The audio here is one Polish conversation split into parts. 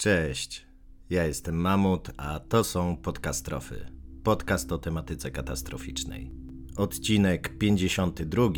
Cześć, ja jestem Mamut, a to są Podcastrofy. Podcast o tematyce katastroficznej. Odcinek 52.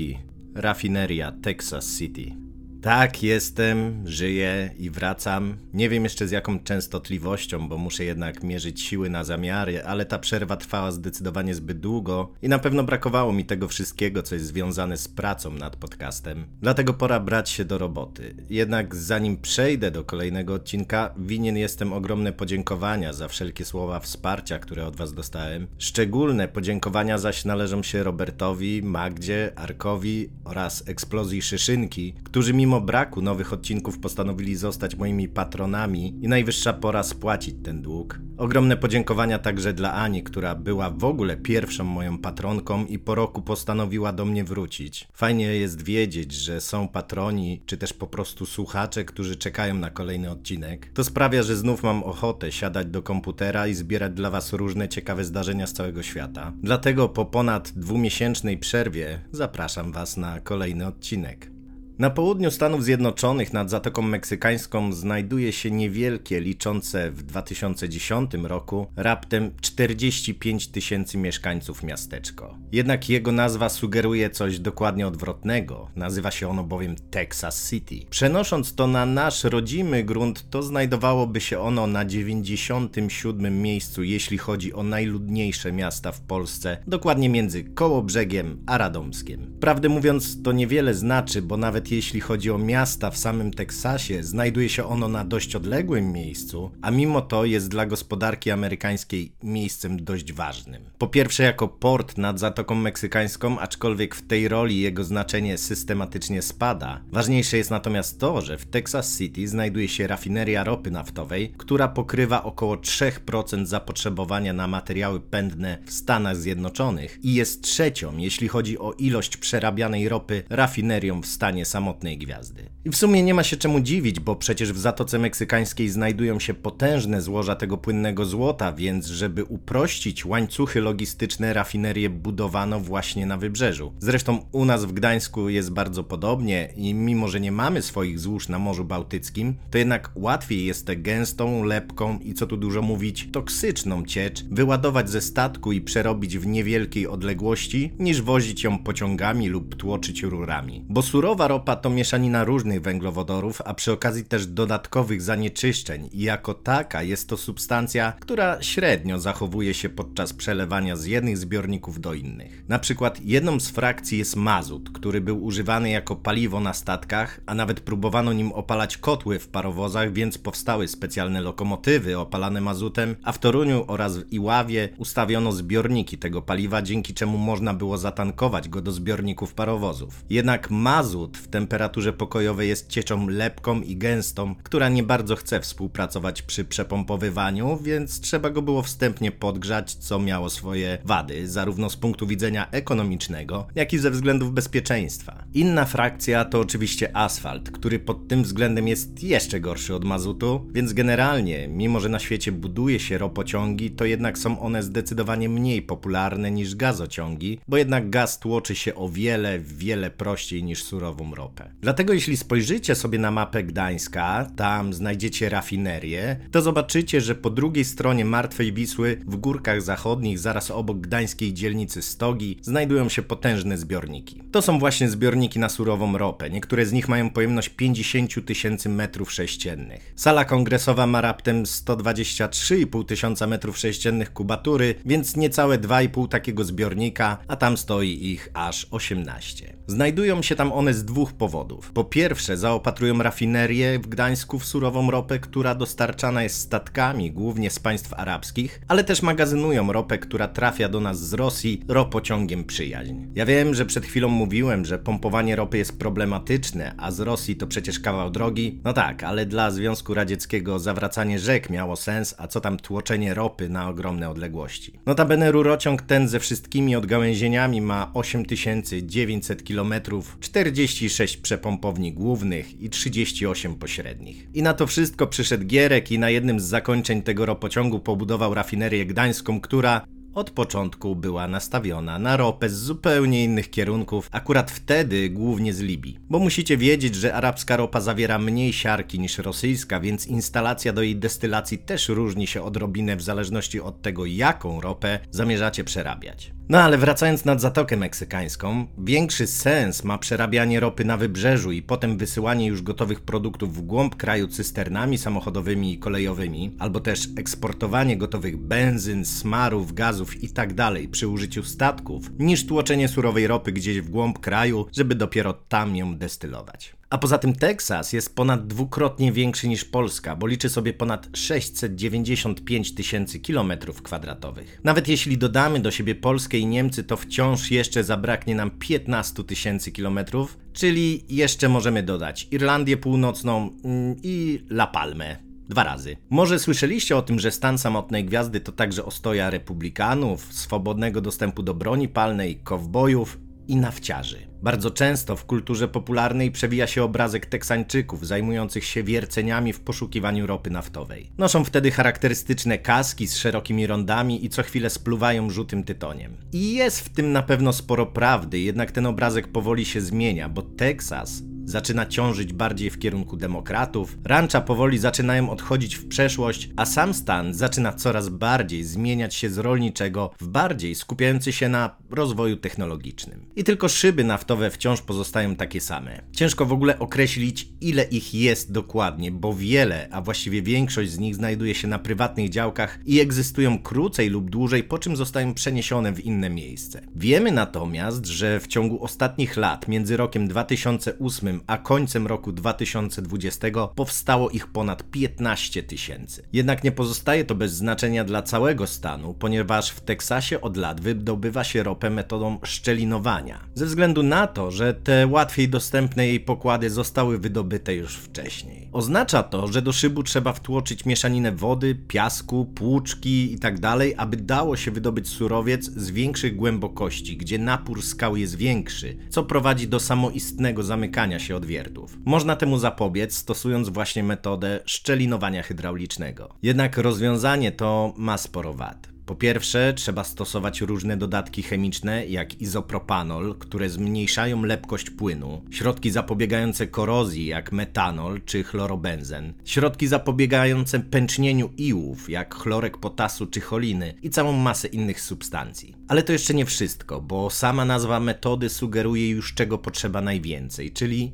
Rafineria Texas City. Tak, jestem, żyję i wracam. Nie wiem jeszcze z jaką częstotliwością, bo muszę jednak mierzyć siły na zamiary, ale ta przerwa trwała zdecydowanie zbyt długo i na pewno brakowało mi tego wszystkiego, co jest związane z pracą nad podcastem. Dlatego pora brać się do roboty. Jednak zanim przejdę do kolejnego odcinka, winien jestem ogromne podziękowania za wszelkie słowa wsparcia, które od Was dostałem. Szczególne podziękowania zaś należą się Robertowi, Magdzie, Arkowi oraz Eksplozji Szyszynki, którzy mimo Braku nowych odcinków postanowili zostać moimi patronami i najwyższa pora spłacić ten dług. Ogromne podziękowania także dla Ani, która była w ogóle pierwszą moją patronką i po roku postanowiła do mnie wrócić. Fajnie jest wiedzieć, że są patroni, czy też po prostu słuchacze, którzy czekają na kolejny odcinek. To sprawia, że znów mam ochotę siadać do komputera i zbierać dla Was różne ciekawe zdarzenia z całego świata. Dlatego po ponad dwumiesięcznej przerwie zapraszam Was na kolejny odcinek. Na południu Stanów Zjednoczonych nad Zatoką Meksykańską znajduje się niewielkie, liczące w 2010 roku raptem 45 tysięcy mieszkańców miasteczko. Jednak jego nazwa sugeruje coś dokładnie odwrotnego. Nazywa się ono bowiem Texas City. Przenosząc to na nasz rodzimy grunt, to znajdowałoby się ono na 97 miejscu, jeśli chodzi o najludniejsze miasta w Polsce, dokładnie między Kołobrzegiem a Radomskiem. Prawdę mówiąc, to niewiele znaczy, bo nawet jeśli chodzi o miasta w samym Teksasie, znajduje się ono na dość odległym miejscu, a mimo to jest dla gospodarki amerykańskiej miejscem dość ważnym. Po pierwsze, jako port nad Zatoką Meksykańską, aczkolwiek w tej roli jego znaczenie systematycznie spada. Ważniejsze jest natomiast to, że w Texas City znajduje się rafineria ropy naftowej, która pokrywa około 3% zapotrzebowania na materiały pędne w Stanach Zjednoczonych i jest trzecią, jeśli chodzi o ilość przerabianej ropy rafinerią w stanie samotnej gwiazdy. I w sumie nie ma się czemu dziwić, bo przecież w Zatoce Meksykańskiej znajdują się potężne złoża tego płynnego złota, więc żeby uprościć łańcuchy logistyczne, rafinerie budowano właśnie na wybrzeżu. Zresztą u nas w Gdańsku jest bardzo podobnie i mimo, że nie mamy swoich złóż na Morzu Bałtyckim, to jednak łatwiej jest tę gęstą, lepką i co tu dużo mówić, toksyczną ciecz wyładować ze statku i przerobić w niewielkiej odległości, niż wozić ją pociągami lub tłoczyć rurami. Bo surowa ropa to mieszanina różnych węglowodorów, a przy okazji też dodatkowych zanieczyszczeń i jako taka jest to substancja, która średnio zachowuje się podczas przelewania z jednych zbiorników do innych. Na przykład jedną z frakcji jest mazut, który był używany jako paliwo na statkach, a nawet próbowano nim opalać kotły w parowozach, więc powstały specjalne lokomotywy opalane mazutem, a w Toruniu oraz w Iławie ustawiono zbiorniki tego paliwa, dzięki czemu można było zatankować go do zbiorników parowozów. Jednak mazut w temperaturze pokojowej jest cieczą lepką i gęstą, która nie bardzo chce współpracować przy przepompowywaniu, więc trzeba go było wstępnie podgrzać, co miało swoje wady, zarówno z punktu widzenia ekonomicznego, jak i ze względów bezpieczeństwa. Inna frakcja to oczywiście asfalt, który pod tym względem jest jeszcze gorszy od mazutu, więc generalnie, mimo że na świecie buduje się ropociągi, to jednak są one zdecydowanie mniej popularne niż gazociągi, bo jednak gaz tłoczy się o wiele, wiele prościej niż surową ropę. Dlatego jeśli spojrzycie sobie na mapę Gdańska, tam znajdziecie rafinerię, to zobaczycie, że po drugiej stronie Martwej Wisły, w górkach zachodnich, zaraz obok gdańskiej dzielnicy Stogi, znajdują się potężne zbiorniki. To są właśnie zbiorniki na surową ropę. Niektóre z nich mają pojemność 50 tysięcy metrów sześciennych. Sala kongresowa ma raptem 123,5 tysiąca metrów sześciennych kubatury, więc niecałe 2,5 takiego zbiornika, a tam stoi ich aż 18. Znajdują się tam one z dwóch powodów. Po pierwsze, zaopatrują rafinerię w Gdańsku w surową ropę, która dostarczana jest statkami, głównie z państw arabskich, ale też magazynują ropę, która trafia do nas z Rosji ropociągiem przyjaźń. Ja wiem, że przed chwilą mówiłem, że pompowanie ropy jest problematyczne, a z Rosji to przecież kawał drogi. No tak, ale dla Związku Radzieckiego zawracanie rzek miało sens, a co tam tłoczenie ropy na ogromne odległości. Notabene rurociąg ten ze wszystkimi odgałęzieniami ma 8900 km, 46 przepompowni głównych i 38 pośrednich. I na to wszystko przyszedł Gierek i na jednym z zakończeń tego ropociągu pobudował rafinerię gdańską, która od początku była nastawiona na ropę z zupełnie innych kierunków, akurat wtedy głównie z Libii. Bo musicie wiedzieć, że arabska ropa zawiera mniej siarki niż rosyjska, więc instalacja do jej destylacji też różni się odrobinę w zależności od tego, jaką ropę zamierzacie przerabiać. No ale wracając nad Zatokę Meksykańską, większy sens ma przerabianie ropy na wybrzeżu i potem wysyłanie już gotowych produktów w głąb kraju cysternami samochodowymi i kolejowymi, albo też eksportowanie gotowych benzyn, smarów, gazów. Tak przy użyciu statków, niż tłoczenie surowej ropy gdzieś w głąb kraju, żeby dopiero tam ją destylować. A poza tym Teksas jest ponad dwukrotnie większy niż Polska, bo liczy sobie ponad 695 tysięcy kilometrów kwadratowych. Nawet jeśli dodamy do siebie Polskę i Niemcy, to wciąż jeszcze zabraknie nam 15 tysięcy kilometrów, czyli jeszcze możemy dodać Irlandię Północną mm, i La Palmę. Dwa razy. Może słyszeliście o tym, że stan samotnej gwiazdy to także ostoja republikanów, swobodnego dostępu do broni palnej, kowbojów i nafciarzy. Bardzo często w kulturze popularnej przewija się obrazek Teksańczyków zajmujących się wierceniami w poszukiwaniu ropy naftowej. Noszą wtedy charakterystyczne kaski z szerokimi rondami i co chwilę spluwają żółtym tytoniem. I jest w tym na pewno sporo prawdy, jednak ten obrazek powoli się zmienia, bo Teksas zaczyna ciążyć bardziej w kierunku demokratów, rancza powoli zaczynają odchodzić w przeszłość, a sam stan zaczyna coraz bardziej zmieniać się z rolniczego w bardziej skupiający się na rozwoju technologicznym. I tylko szyby naftowe wciąż pozostają takie same. Ciężko w ogóle określić, ile ich jest dokładnie, bo wiele, a właściwie większość z nich znajduje się na prywatnych działkach i egzystują krócej lub dłużej, po czym zostają przeniesione w inne miejsce. Wiemy natomiast, że w ciągu ostatnich lat, między rokiem 2008 a końcem roku 2020 powstało ich ponad 15 tysięcy. Jednak nie pozostaje to bez znaczenia dla całego stanu, ponieważ w Teksasie od lat wydobywa się ropę metodą szczelinowania. Ze względu na to, że te łatwiej dostępne jej pokłady zostały wydobyte już wcześniej. Oznacza to, że do szybu trzeba wtłoczyć mieszaninę wody, piasku, płuczki itd., tak aby dało się wydobyć surowiec z większych głębokości, gdzie napór skał jest większy, co prowadzi do samoistnego zamykania się odwiertów. Można temu zapobiec stosując właśnie metodę szczelinowania hydraulicznego. Jednak rozwiązanie to ma sporo wad. Po pierwsze, trzeba stosować różne dodatki chemiczne, jak izopropanol, które zmniejszają lepkość płynu, środki zapobiegające korozji, jak metanol czy chlorobenzen, środki zapobiegające pęcznieniu iłów, jak chlorek potasu czy choliny i całą masę innych substancji. Ale to jeszcze nie wszystko, bo sama nazwa metody sugeruje już czego potrzeba najwięcej, czyli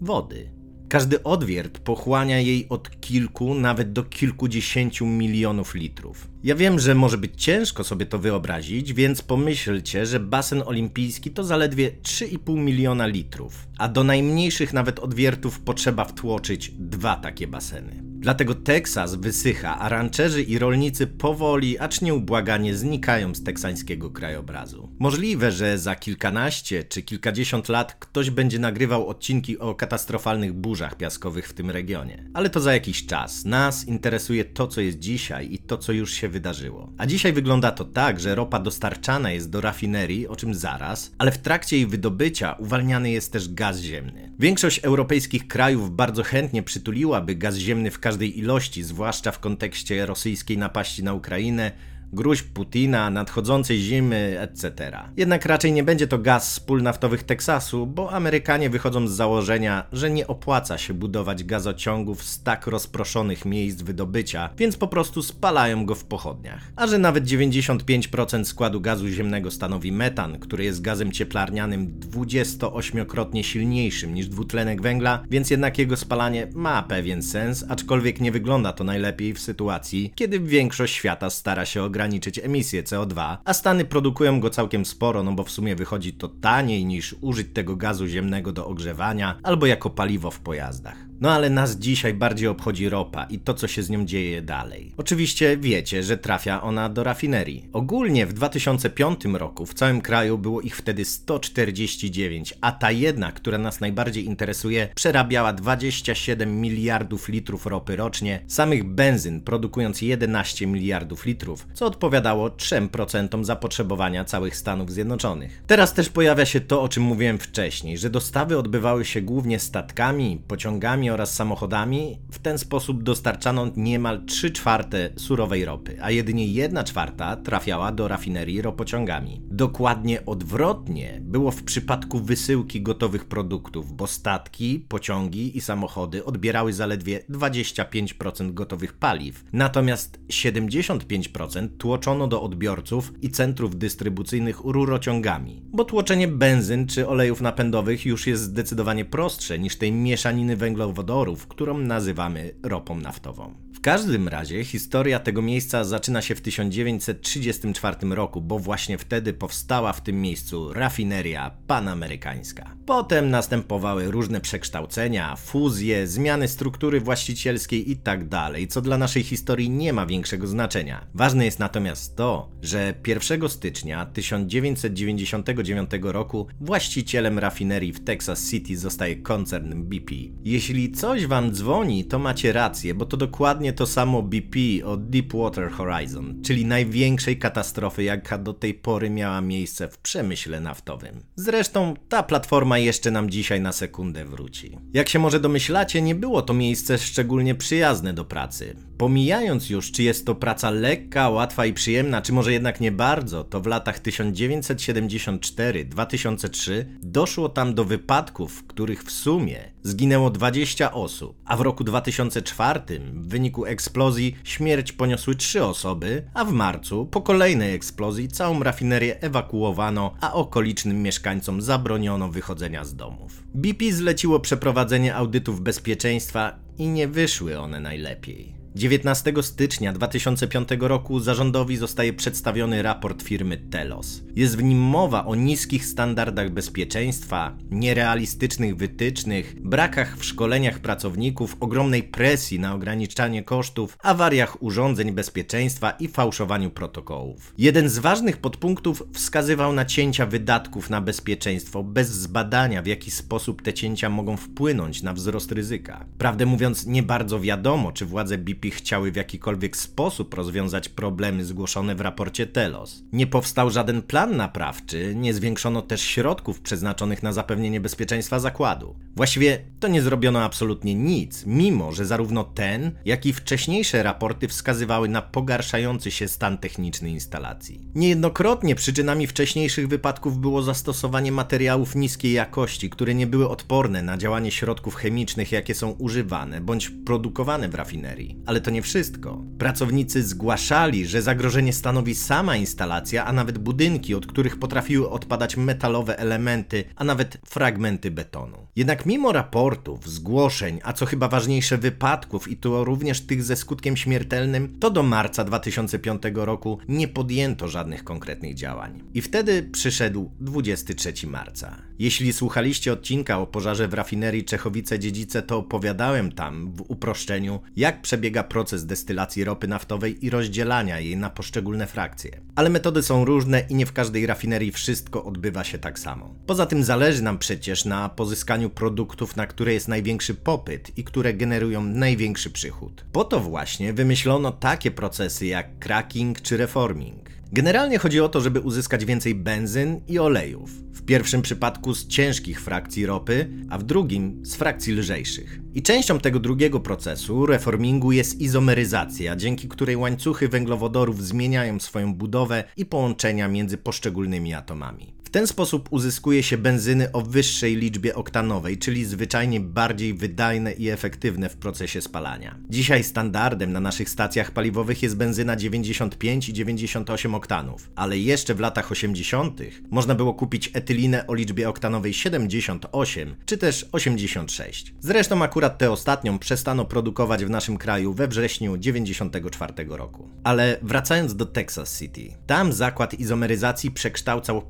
wody. Każdy odwiert pochłania jej od kilku, nawet do kilkudziesięciu milionów litrów. Ja wiem, że może być ciężko sobie to wyobrazić, więc pomyślcie, że basen olimpijski to zaledwie 3,5 miliona litrów, a do najmniejszych nawet odwiertów potrzeba wtłoczyć dwa takie baseny. Dlatego Teksas wysycha, a rancherzy i rolnicy powoli, acz nieubłaganie znikają z teksańskiego krajobrazu. Możliwe, że za kilkanaście czy kilkadziesiąt lat ktoś będzie nagrywał odcinki o katastrofalnych burzach piaskowych w tym regionie. Ale to za jakiś czas. Nas interesuje to, co jest dzisiaj i to, co już się wydarzyło. A dzisiaj wygląda to tak, że ropa dostarczana jest do rafinerii, o czym zaraz, ale w trakcie jej wydobycia uwalniany jest też gaz ziemny. Większość europejskich krajów bardzo chętnie przytuliłaby gaz ziemny w każdej ilości, zwłaszcza w kontekście rosyjskiej napaści na Ukrainę gruźb Putina, nadchodzącej zimy, etc. Jednak raczej nie będzie to gaz z pól naftowych Teksasu, bo Amerykanie wychodzą z założenia, że nie opłaca się budować gazociągów z tak rozproszonych miejsc wydobycia, więc po prostu spalają go w pochodniach. A że nawet 95% składu gazu ziemnego stanowi metan, który jest gazem cieplarnianym 28-krotnie silniejszym niż dwutlenek węgla, więc jednak jego spalanie ma pewien sens, aczkolwiek nie wygląda to najlepiej w sytuacji, kiedy większość świata stara się ograniczyć ograniczyć emisję CO2, a Stany produkują go całkiem sporo, no bo w sumie wychodzi to taniej niż użyć tego gazu ziemnego do ogrzewania albo jako paliwo w pojazdach. No ale nas dzisiaj bardziej obchodzi ropa i to, co się z nią dzieje dalej. Oczywiście wiecie, że trafia ona do rafinerii. Ogólnie w 2005 roku w całym kraju było ich wtedy 149, a ta jedna, która nas najbardziej interesuje, przerabiała 27 miliardów litrów ropy rocznie, samych benzyn produkując 11 miliardów litrów, co odpowiadało 3% zapotrzebowania całych Stanów Zjednoczonych. Teraz też pojawia się to, o czym mówiłem wcześniej, że dostawy odbywały się głównie statkami, pociągami oraz samochodami. W ten sposób dostarczano niemal 3 czwarte surowej ropy, a jedynie 1 czwarta trafiała do rafinerii ropociągami. Dokładnie odwrotnie było w przypadku wysyłki gotowych produktów, bo statki, pociągi i samochody odbierały zaledwie 25% gotowych paliw, natomiast 75% tłoczono do odbiorców i centrów dystrybucyjnych rurociągami, bo tłoczenie benzyn czy olejów napędowych już jest zdecydowanie prostsze niż tej mieszaniny węglowodorów, którą nazywamy ropą naftową. W każdym razie historia tego miejsca zaczyna się w 1934 roku, bo właśnie wtedy powstała w tym miejscu rafineria panamerykańska. Potem następowały różne przekształcenia, fuzje, zmiany struktury właścicielskiej itd., tak co dla naszej historii nie ma większego znaczenia. Ważne jest natomiast to, że 1 stycznia 1999 roku właścicielem rafinerii w Texas City zostaje koncern BP. Jeśli coś wam dzwoni, to macie rację, bo to dokładnie to samo BP od Deepwater Horizon, czyli największej katastrofy, jaka do tej pory miała miejsce w przemyśle naftowym. Zresztą ta platforma jeszcze nam dzisiaj na sekundę wróci. Jak się może domyślacie, nie było to miejsce szczególnie przyjazne do pracy. Pomijając już, czy jest to praca lekka, łatwa i przyjemna, czy może jednak nie bardzo, to w latach 1974-2003 doszło tam do wypadków, w których w sumie zginęło 20 osób, a w roku 2004 w wyniku eksplozji śmierć poniosły 3 osoby, a w marcu po kolejnej eksplozji całą rafinerię ewakuowano, a okolicznym mieszkańcom zabroniono wychodzenia z domów. BP zleciło przeprowadzenie audytów bezpieczeństwa i nie wyszły one najlepiej. 19 stycznia 2005 roku zarządowi zostaje przedstawiony raport firmy Telos. Jest w nim mowa o niskich standardach bezpieczeństwa, nierealistycznych wytycznych, brakach w szkoleniach pracowników, ogromnej presji na ograniczanie kosztów, awariach urządzeń bezpieczeństwa i fałszowaniu protokołów. Jeden z ważnych podpunktów wskazywał na cięcia wydatków na bezpieczeństwo bez zbadania w jaki sposób te cięcia mogą wpłynąć na wzrost ryzyka. Prawdę mówiąc, nie bardzo wiadomo, czy władze BIP BP chciały w jakikolwiek sposób rozwiązać problemy zgłoszone w raporcie Telos. Nie powstał żaden plan naprawczy, nie zwiększono też środków przeznaczonych na zapewnienie bezpieczeństwa zakładu. Właściwie to nie zrobiono absolutnie nic, mimo że zarówno ten, jak i wcześniejsze raporty wskazywały na pogarszający się stan techniczny instalacji. Niejednokrotnie przyczynami wcześniejszych wypadków było zastosowanie materiałów niskiej jakości, które nie były odporne na działanie środków chemicznych, jakie są używane bądź produkowane w rafinerii. Ale to nie wszystko. Pracownicy zgłaszali, że zagrożenie stanowi sama instalacja, a nawet budynki, od których potrafiły odpadać metalowe elementy, a nawet fragmenty betonu. Jednak mimo raportów, zgłoszeń, a co chyba ważniejsze wypadków i to również tych ze skutkiem śmiertelnym, to do marca 2005 roku nie podjęto żadnych konkretnych działań. I wtedy przyszedł 23 marca. Jeśli słuchaliście odcinka o pożarze w rafinerii Czechowice-Dziedzice, to opowiadałem tam w uproszczeniu, jak przebiega proces destylacji ropy naftowej i rozdzielania jej na poszczególne frakcje. Ale metody są różne i nie w każdej rafinerii wszystko odbywa się tak samo. Poza tym zależy nam przecież na pozyskaniu produktów, na które jest największy popyt i które generują największy przychód. Po to właśnie wymyślono takie procesy jak cracking czy reforming. Generalnie chodzi o to, żeby uzyskać więcej benzyn i olejów. W pierwszym przypadku z ciężkich frakcji ropy, a w drugim z frakcji lżejszych. I częścią tego drugiego procesu, reformingu, jest izomeryzacja, dzięki której łańcuchy węglowodorów zmieniają swoją budowę i połączenia między poszczególnymi atomami. W ten sposób uzyskuje się benzyny o wyższej liczbie oktanowej, czyli zwyczajnie bardziej wydajne i efektywne w procesie spalania. Dzisiaj standardem na naszych stacjach paliwowych jest benzyna 95 i 98 oktanów, ale jeszcze w latach 80. można było kupić etylinę o liczbie oktanowej 78 czy też 86. Zresztą akurat tę ostatnią przestano produkować w naszym kraju we wrześniu 94 roku. Ale wracając do Texas City, tam zakład izomeryzacji przekształcał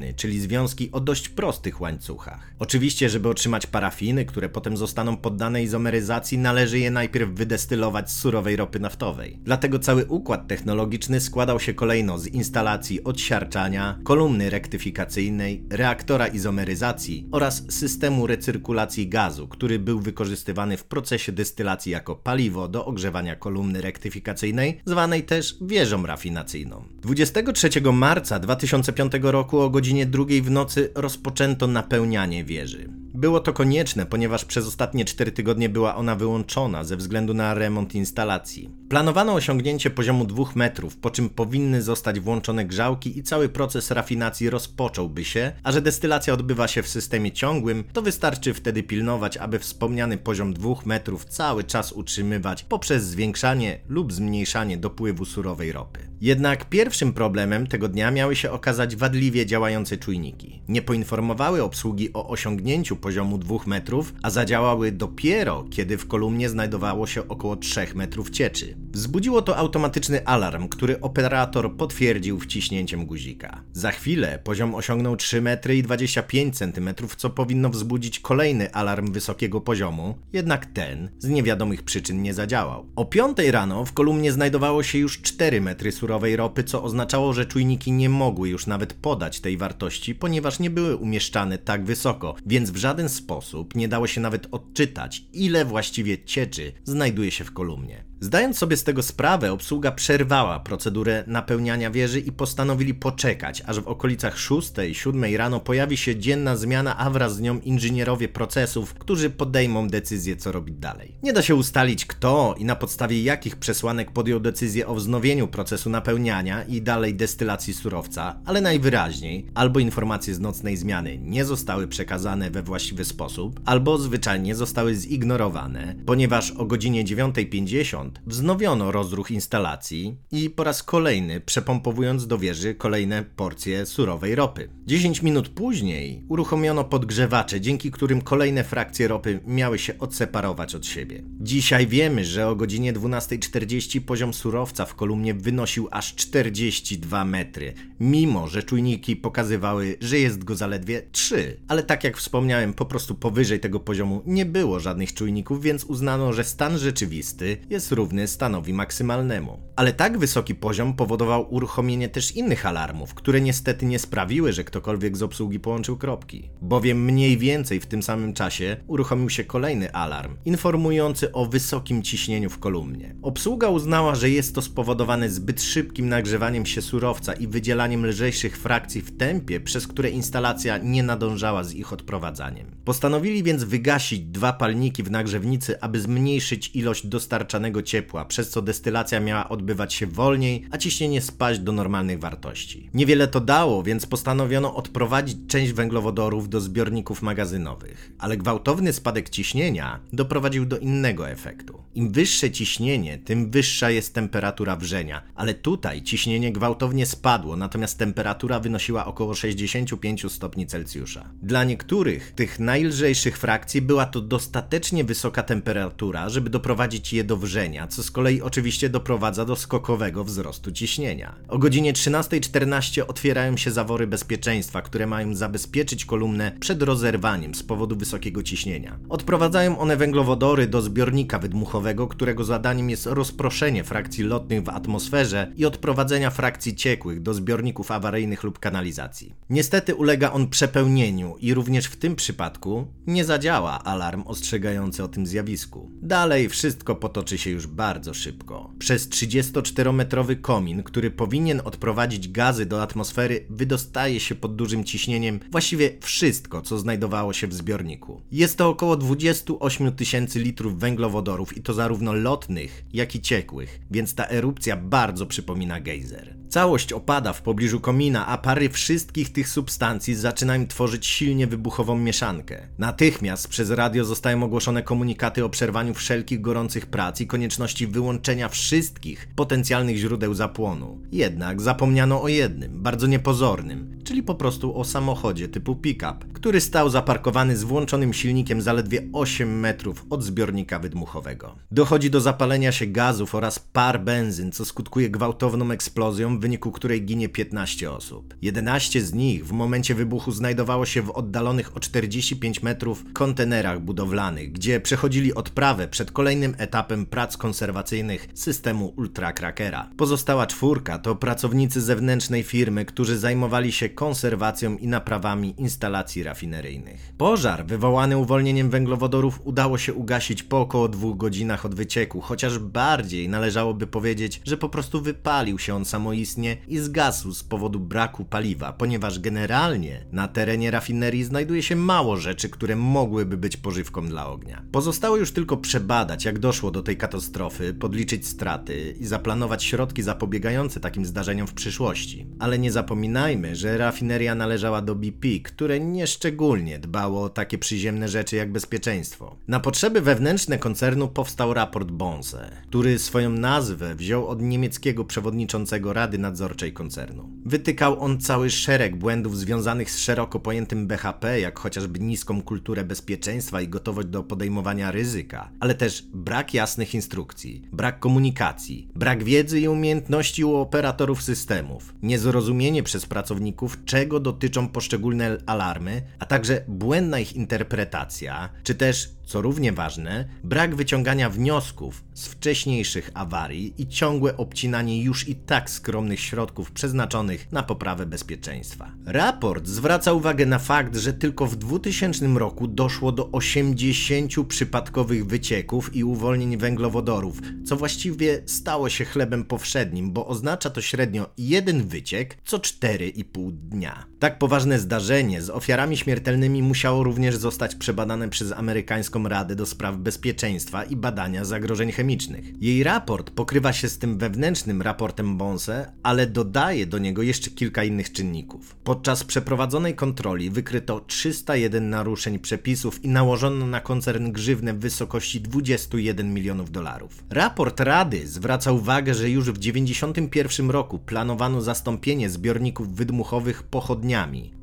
parafinę czyli związki o dość prostych łańcuchach. Oczywiście, żeby otrzymać parafiny, które potem zostaną poddane izomeryzacji, należy je najpierw wydestylować z surowej ropy naftowej. Dlatego cały układ technologiczny składał się kolejno z instalacji odsiarczania, kolumny rektyfikacyjnej, reaktora izomeryzacji oraz systemu recyrkulacji gazu, który był wykorzystywany w procesie destylacji jako paliwo do ogrzewania kolumny rektyfikacyjnej, zwanej też wieżą rafinacyjną. 23 marca 2005 roku o godzinie godzinie drugiej w nocy rozpoczęto napełnianie wieży. Było to konieczne, ponieważ przez ostatnie 4 tygodnie była ona wyłączona ze względu na remont instalacji. Planowano osiągnięcie poziomu 2 metrów, po czym powinny zostać włączone grzałki i cały proces rafinacji rozpocząłby się, a że destylacja odbywa się w systemie ciągłym, to wystarczy wtedy pilnować, aby wspomniany poziom 2 metrów cały czas utrzymywać poprzez zwiększanie lub zmniejszanie dopływu surowej ropy. Jednak pierwszym problemem tego dnia miały się okazać wadliwie działające czujniki. Nie poinformowały obsługi o osiągnięciu poziomu 2 metrów, a zadziałały dopiero, kiedy w kolumnie znajdowało się około 3 metrów cieczy. Wzbudziło to automatyczny alarm, który operator potwierdził wciśnięciem guzika. Za chwilę poziom osiągnął 3 metry i 25 cm, co powinno wzbudzić kolejny alarm wysokiego poziomu, jednak ten z niewiadomych przyczyn nie zadziałał. O 5 rano w kolumnie znajdowało się już 4 metry surowej ropy, co oznaczało, że czujniki nie mogły już nawet podać tej wartości, ponieważ nie były umieszczane tak wysoko, więc w żaden sposób nie dało się nawet odczytać, ile właściwie cieczy znajduje się w kolumnie. Zdając sobie z tego sprawę, obsługa przerwała procedurę napełniania wieży i postanowili poczekać, aż w okolicach 6-7 rano pojawi się dzienna zmiana, a wraz z nią inżynierowie procesów, którzy podejmą decyzję, co robić dalej. Nie da się ustalić, kto i na podstawie jakich przesłanek podjął decyzję o wznowieniu procesu napełniania i dalej destylacji surowca, ale najwyraźniej albo informacje z nocnej zmiany nie zostały przekazane we właściwy sposób, albo zwyczajnie zostały zignorowane, ponieważ o godzinie 9.50 wznowiono rozruch instalacji i po raz kolejny przepompowując do wieży kolejne porcje surowej ropy. 10 minut później uruchomiono podgrzewacze, dzięki którym kolejne frakcje ropy miały się odseparować od siebie. Dzisiaj wiemy, że o godzinie 12.40 poziom surowca w kolumnie wynosił aż 42 metry, mimo że czujniki pokazywały, że jest go zaledwie 3. Ale tak jak wspomniałem, po prostu powyżej tego poziomu nie było żadnych czujników, więc uznano, że stan rzeczywisty jest równy stanowi maksymalnemu. Ale tak wysoki poziom powodował uruchomienie też innych alarmów, które niestety nie sprawiły, że ktokolwiek z obsługi połączył kropki. Bowiem mniej więcej w tym samym czasie uruchomił się kolejny alarm, informujący o wysokim ciśnieniu w kolumnie. Obsługa uznała, że jest to spowodowane zbyt szybkim nagrzewaniem się surowca i wydzielaniem lżejszych frakcji w tempie, przez które instalacja nie nadążała z ich odprowadzaniem. Postanowili więc wygasić dwa palniki w nagrzewnicy, aby zmniejszyć ilość dostarczanego ciepła, przez co destylacja miała odbywać się wolniej, a ciśnienie spaść do normalnych wartości. Niewiele to dało, więc postanowiono odprowadzić część węglowodorów do zbiorników magazynowych, ale gwałtowny spadek ciśnienia doprowadził do innego efektu. Im wyższe ciśnienie, tym wyższa jest temperatura wrzenia, ale tutaj ciśnienie gwałtownie spadło, natomiast temperatura wynosiła około 65 stopni Celsjusza. Dla niektórych tych najlżejszych frakcji była to dostatecznie wysoka temperatura, żeby doprowadzić je do wrzenia, co z kolei oczywiście doprowadza do skokowego wzrostu ciśnienia. O godzinie 13.14 otwierają się zawory bezpieczeństwa, które mają zabezpieczyć kolumnę przed rozerwaniem z powodu wysokiego ciśnienia. Odprowadzają one węglowodory do zbiornika wydmuchowego, którego zadaniem jest rozproszenie frakcji lotnych w atmosferze i odprowadzenia frakcji ciekłych do zbiorników awaryjnych lub kanalizacji. Niestety ulega on przepełnieniu i również w tym przypadku nie zadziała alarm ostrzegający o tym zjawisku. Dalej wszystko potoczy się już bardzo szybko. Przez 34-metrowy komin, który powinien odprowadzić gazy do atmosfery, wydostaje się pod dużym ciśnieniem właściwie wszystko, co znajdowało się w zbiorniku. Jest to około 28 tysięcy litrów węglowodorów i to zarówno lotnych, jak i ciekłych, więc ta erupcja bardzo przypomina gejzer. Całość opada w pobliżu komina, a pary wszystkich tych substancji zaczynają tworzyć silnie wybuchową mieszankę. Natychmiast przez radio zostają ogłoszone komunikaty o przerwaniu wszelkich gorących prac i konieczności wyłączenia wszystkich potencjalnych źródeł zapłonu. Jednak zapomniano o jednym, bardzo niepozornym, czyli po prostu o samochodzie typu pick-up, który stał zaparkowany z włączonym silnikiem zaledwie 8 metrów od zbiornika wydmuchowego. Dochodzi do zapalenia się gazów oraz par benzyn, co skutkuje gwałtowną eksplozją, w wyniku której ginie 15 osób. 11 z nich w momencie wybuchu znajdowało się w oddalonych o 45 metrów kontenerach budowlanych, gdzie przechodzili odprawę przed kolejnym etapem prac konserwacyjnych systemu Ultra Crackera. Pozostała czwórka to pracownicy zewnętrznej firmy, którzy zajmowali się konserwacją i naprawami instalacji rafineryjnych. Pożar wywołany uwolnieniem węglowodorów udało się ugasić po około dwóch godzinach od wycieku, chociaż bardziej należałoby powiedzieć, że po prostu wypalił się on samoistnie i zgasł z powodu braku paliwa, ponieważ generalnie na terenie rafinerii znajduje się mało rzeczy, które mogłyby być pożywką dla ognia. Pozostało już tylko przebadać, jak doszło do tej katastrofy, podliczyć straty i zaplanować środki zapobiegające takim zdarzeniom w przyszłości. Ale nie zapominajmy, że rafineria należała do BP, które nieszczególnie dbało o takie przyziemne rzeczy jak bezpieczeństwo. Na potrzeby wewnętrzne koncernu powstał raport Bonse, który swoją nazwę wziął od niemieckiego przewodniczącego Rady Nadzorczej koncernu. Wytykał on cały szereg błędów związanych z szeroko pojętym BHP, jak chociażby niską kulturę bezpieczeństwa i gotowość do podejmowania ryzyka, ale też brak jasnych instrukcji, brak komunikacji, brak wiedzy i umiejętności u operatorów systemów, niezrozumienie przez pracowników, czego dotyczą poszczególne alarmy, a także błędna ich interpretacja, czy też co równie ważne, brak wyciągania wniosków z wcześniejszych awarii i ciągłe obcinanie już i tak skromnych środków przeznaczonych na poprawę bezpieczeństwa. Raport zwraca uwagę na fakt, że tylko w 2000 roku doszło do 80 przypadkowych wycieków i uwolnień węglowodorów, co właściwie stało się chlebem powszednim, bo oznacza to średnio jeden wyciek co 4,5 dnia. Tak poważne zdarzenie z ofiarami śmiertelnymi musiało również zostać przebadane przez amerykańską Radę do Spraw Bezpieczeństwa i Badania Zagrożeń Chemicznych. Jej raport pokrywa się z tym wewnętrznym raportem Bonse, ale dodaje do niego jeszcze kilka innych czynników. Podczas przeprowadzonej kontroli wykryto 301 naruszeń przepisów i nałożono na koncern grzywnę w wysokości 21 milionów dolarów. Raport Rady zwraca uwagę, że już w 1991 roku planowano zastąpienie zbiorników wydmuchowych pochodniami,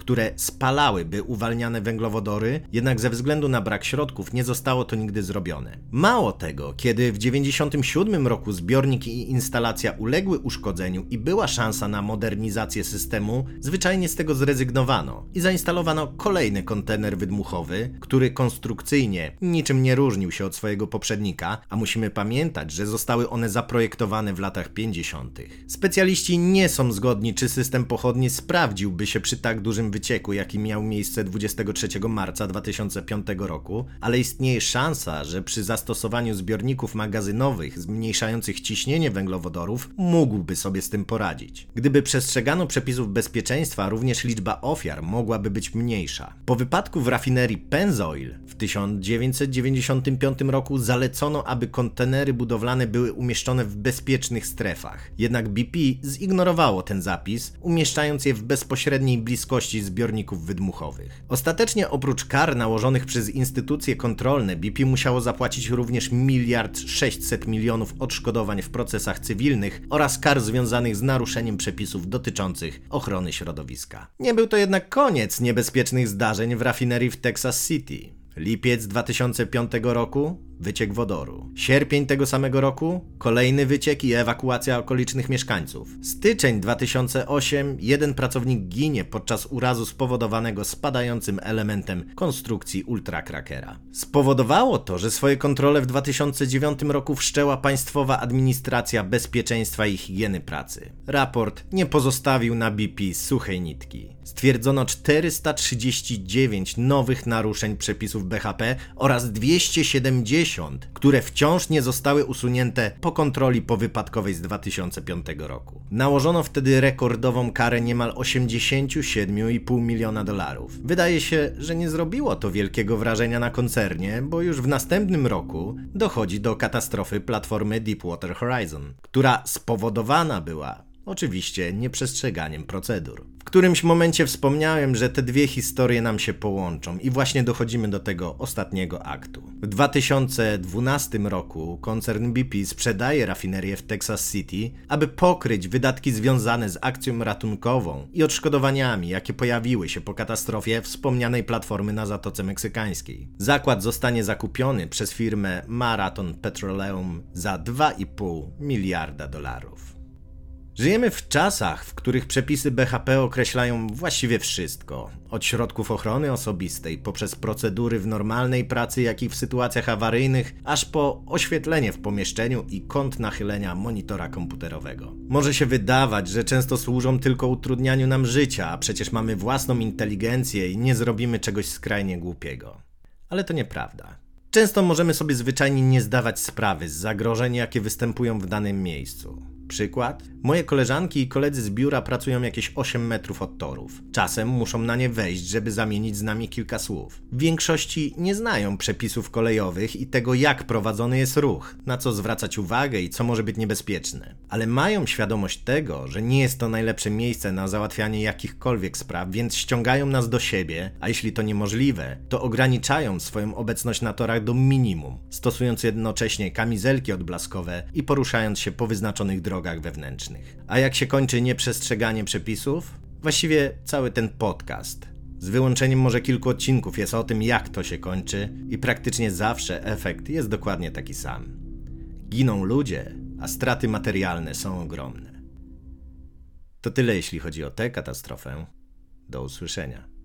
które spalałyby uwalniane węglowodory, jednak ze względu na brak środków nie zostało to nigdy zrobione. Mało tego, kiedy w 1997 roku zbiornik i instalacja uległy uszkodzeniu i była szansa na modernizację systemu, zwyczajnie z tego zrezygnowano i zainstalowano kolejny kontener wydmuchowy, który konstrukcyjnie niczym nie różnił się od swojego poprzednika, a musimy pamiętać, że zostały one zaprojektowane w latach 50. Specjaliści nie są zgodni, czy system pochodni sprawdziłby się przy tak dużym wycieku, jaki miał miejsce 23 marca 2005 roku, ale istnieje szansa, że przy zastosowaniu zbiorników magazynowych zmniejszających ciśnienie węglowodorów mógłby sobie z tym poradzić. Gdyby przestrzegano przepisów bezpieczeństwa, również liczba ofiar mogłaby być mniejsza. Po wypadku w rafinerii Pennzoil w 1995 roku zalecono, aby kontenery budowlane były umieszczone w bezpiecznych strefach. Jednak BP zignorowało ten zapis, umieszczając je w bezpośredniej bliskości zbiorników wydmuchowych. Ostatecznie oprócz kar nałożonych przez instytucje kontrolne, BP musiało zapłacić również miliard 600 milionów odszkodowań w procesach cywilnych oraz kar związanych z naruszeniem przepisów dotyczących ochrony środowiska. Nie był to jednak koniec niebezpiecznych zdarzeń w rafinerii w Texas City. Lipiec 2005 roku wyciek wodoru. Sierpień tego samego roku kolejny wyciek i ewakuacja okolicznych mieszkańców. Styczeń 2008 jeden pracownik ginie podczas urazu spowodowanego spadającym elementem konstrukcji ultrakrakera. Spowodowało to, że swoje kontrole w 2009 roku wszczęła Państwowa Administracja Bezpieczeństwa i Higieny Pracy. Raport nie pozostawił na BP suchej nitki. Stwierdzono 439 nowych naruszeń przepisów BHP oraz 270 które wciąż nie zostały usunięte po kontroli powypadkowej z 2005 roku. Nałożono wtedy rekordową karę niemal 87,5 miliona dolarów. Wydaje się, że nie zrobiło to wielkiego wrażenia na koncernie, bo już w następnym roku dochodzi do katastrofy platformy Deepwater Horizon, która spowodowana była oczywiście nieprzestrzeganiem procedur którymś momencie wspomniałem, że te dwie historie nam się połączą i właśnie dochodzimy do tego ostatniego aktu. W 2012 roku koncern BP sprzedaje rafinerię w Texas City, aby pokryć wydatki związane z akcją ratunkową i odszkodowaniami, jakie pojawiły się po katastrofie wspomnianej platformy na Zatoce Meksykańskiej. Zakład zostanie zakupiony przez firmę Marathon Petroleum za 2,5 miliarda dolarów. Żyjemy w czasach, w których przepisy BHP określają właściwie wszystko. Od środków ochrony osobistej, poprzez procedury w normalnej pracy, jak i w sytuacjach awaryjnych, aż po oświetlenie w pomieszczeniu i kąt nachylenia monitora komputerowego. Może się wydawać, że często służą tylko utrudnianiu nam życia, a przecież mamy własną inteligencję i nie zrobimy czegoś skrajnie głupiego. Ale to nieprawda. Często możemy sobie zwyczajnie nie zdawać sprawy z zagrożeń, jakie występują w danym miejscu. Przykład? Moje koleżanki i koledzy z biura pracują jakieś 8 metrów od torów. Czasem muszą na nie wejść, żeby zamienić z nami kilka słów. W większości nie znają przepisów kolejowych i tego, jak prowadzony jest ruch, na co zwracać uwagę i co może być niebezpieczne. Ale mają świadomość tego, że nie jest to najlepsze miejsce na załatwianie jakichkolwiek spraw, więc ściągają nas do siebie, a jeśli to niemożliwe, to ograniczają swoją obecność na torach do minimum, stosując jednocześnie kamizelki odblaskowe i poruszając się po wyznaczonych drogach wewnętrznych. A jak się kończy nieprzestrzeganie przepisów? Właściwie cały ten podcast. Z wyłączeniem może kilku odcinków jest o tym, jak to się kończy, i praktycznie zawsze efekt jest dokładnie taki sam. Giną ludzie, a straty materialne są ogromne. To tyle, jeśli chodzi o tę katastrofę. Do usłyszenia.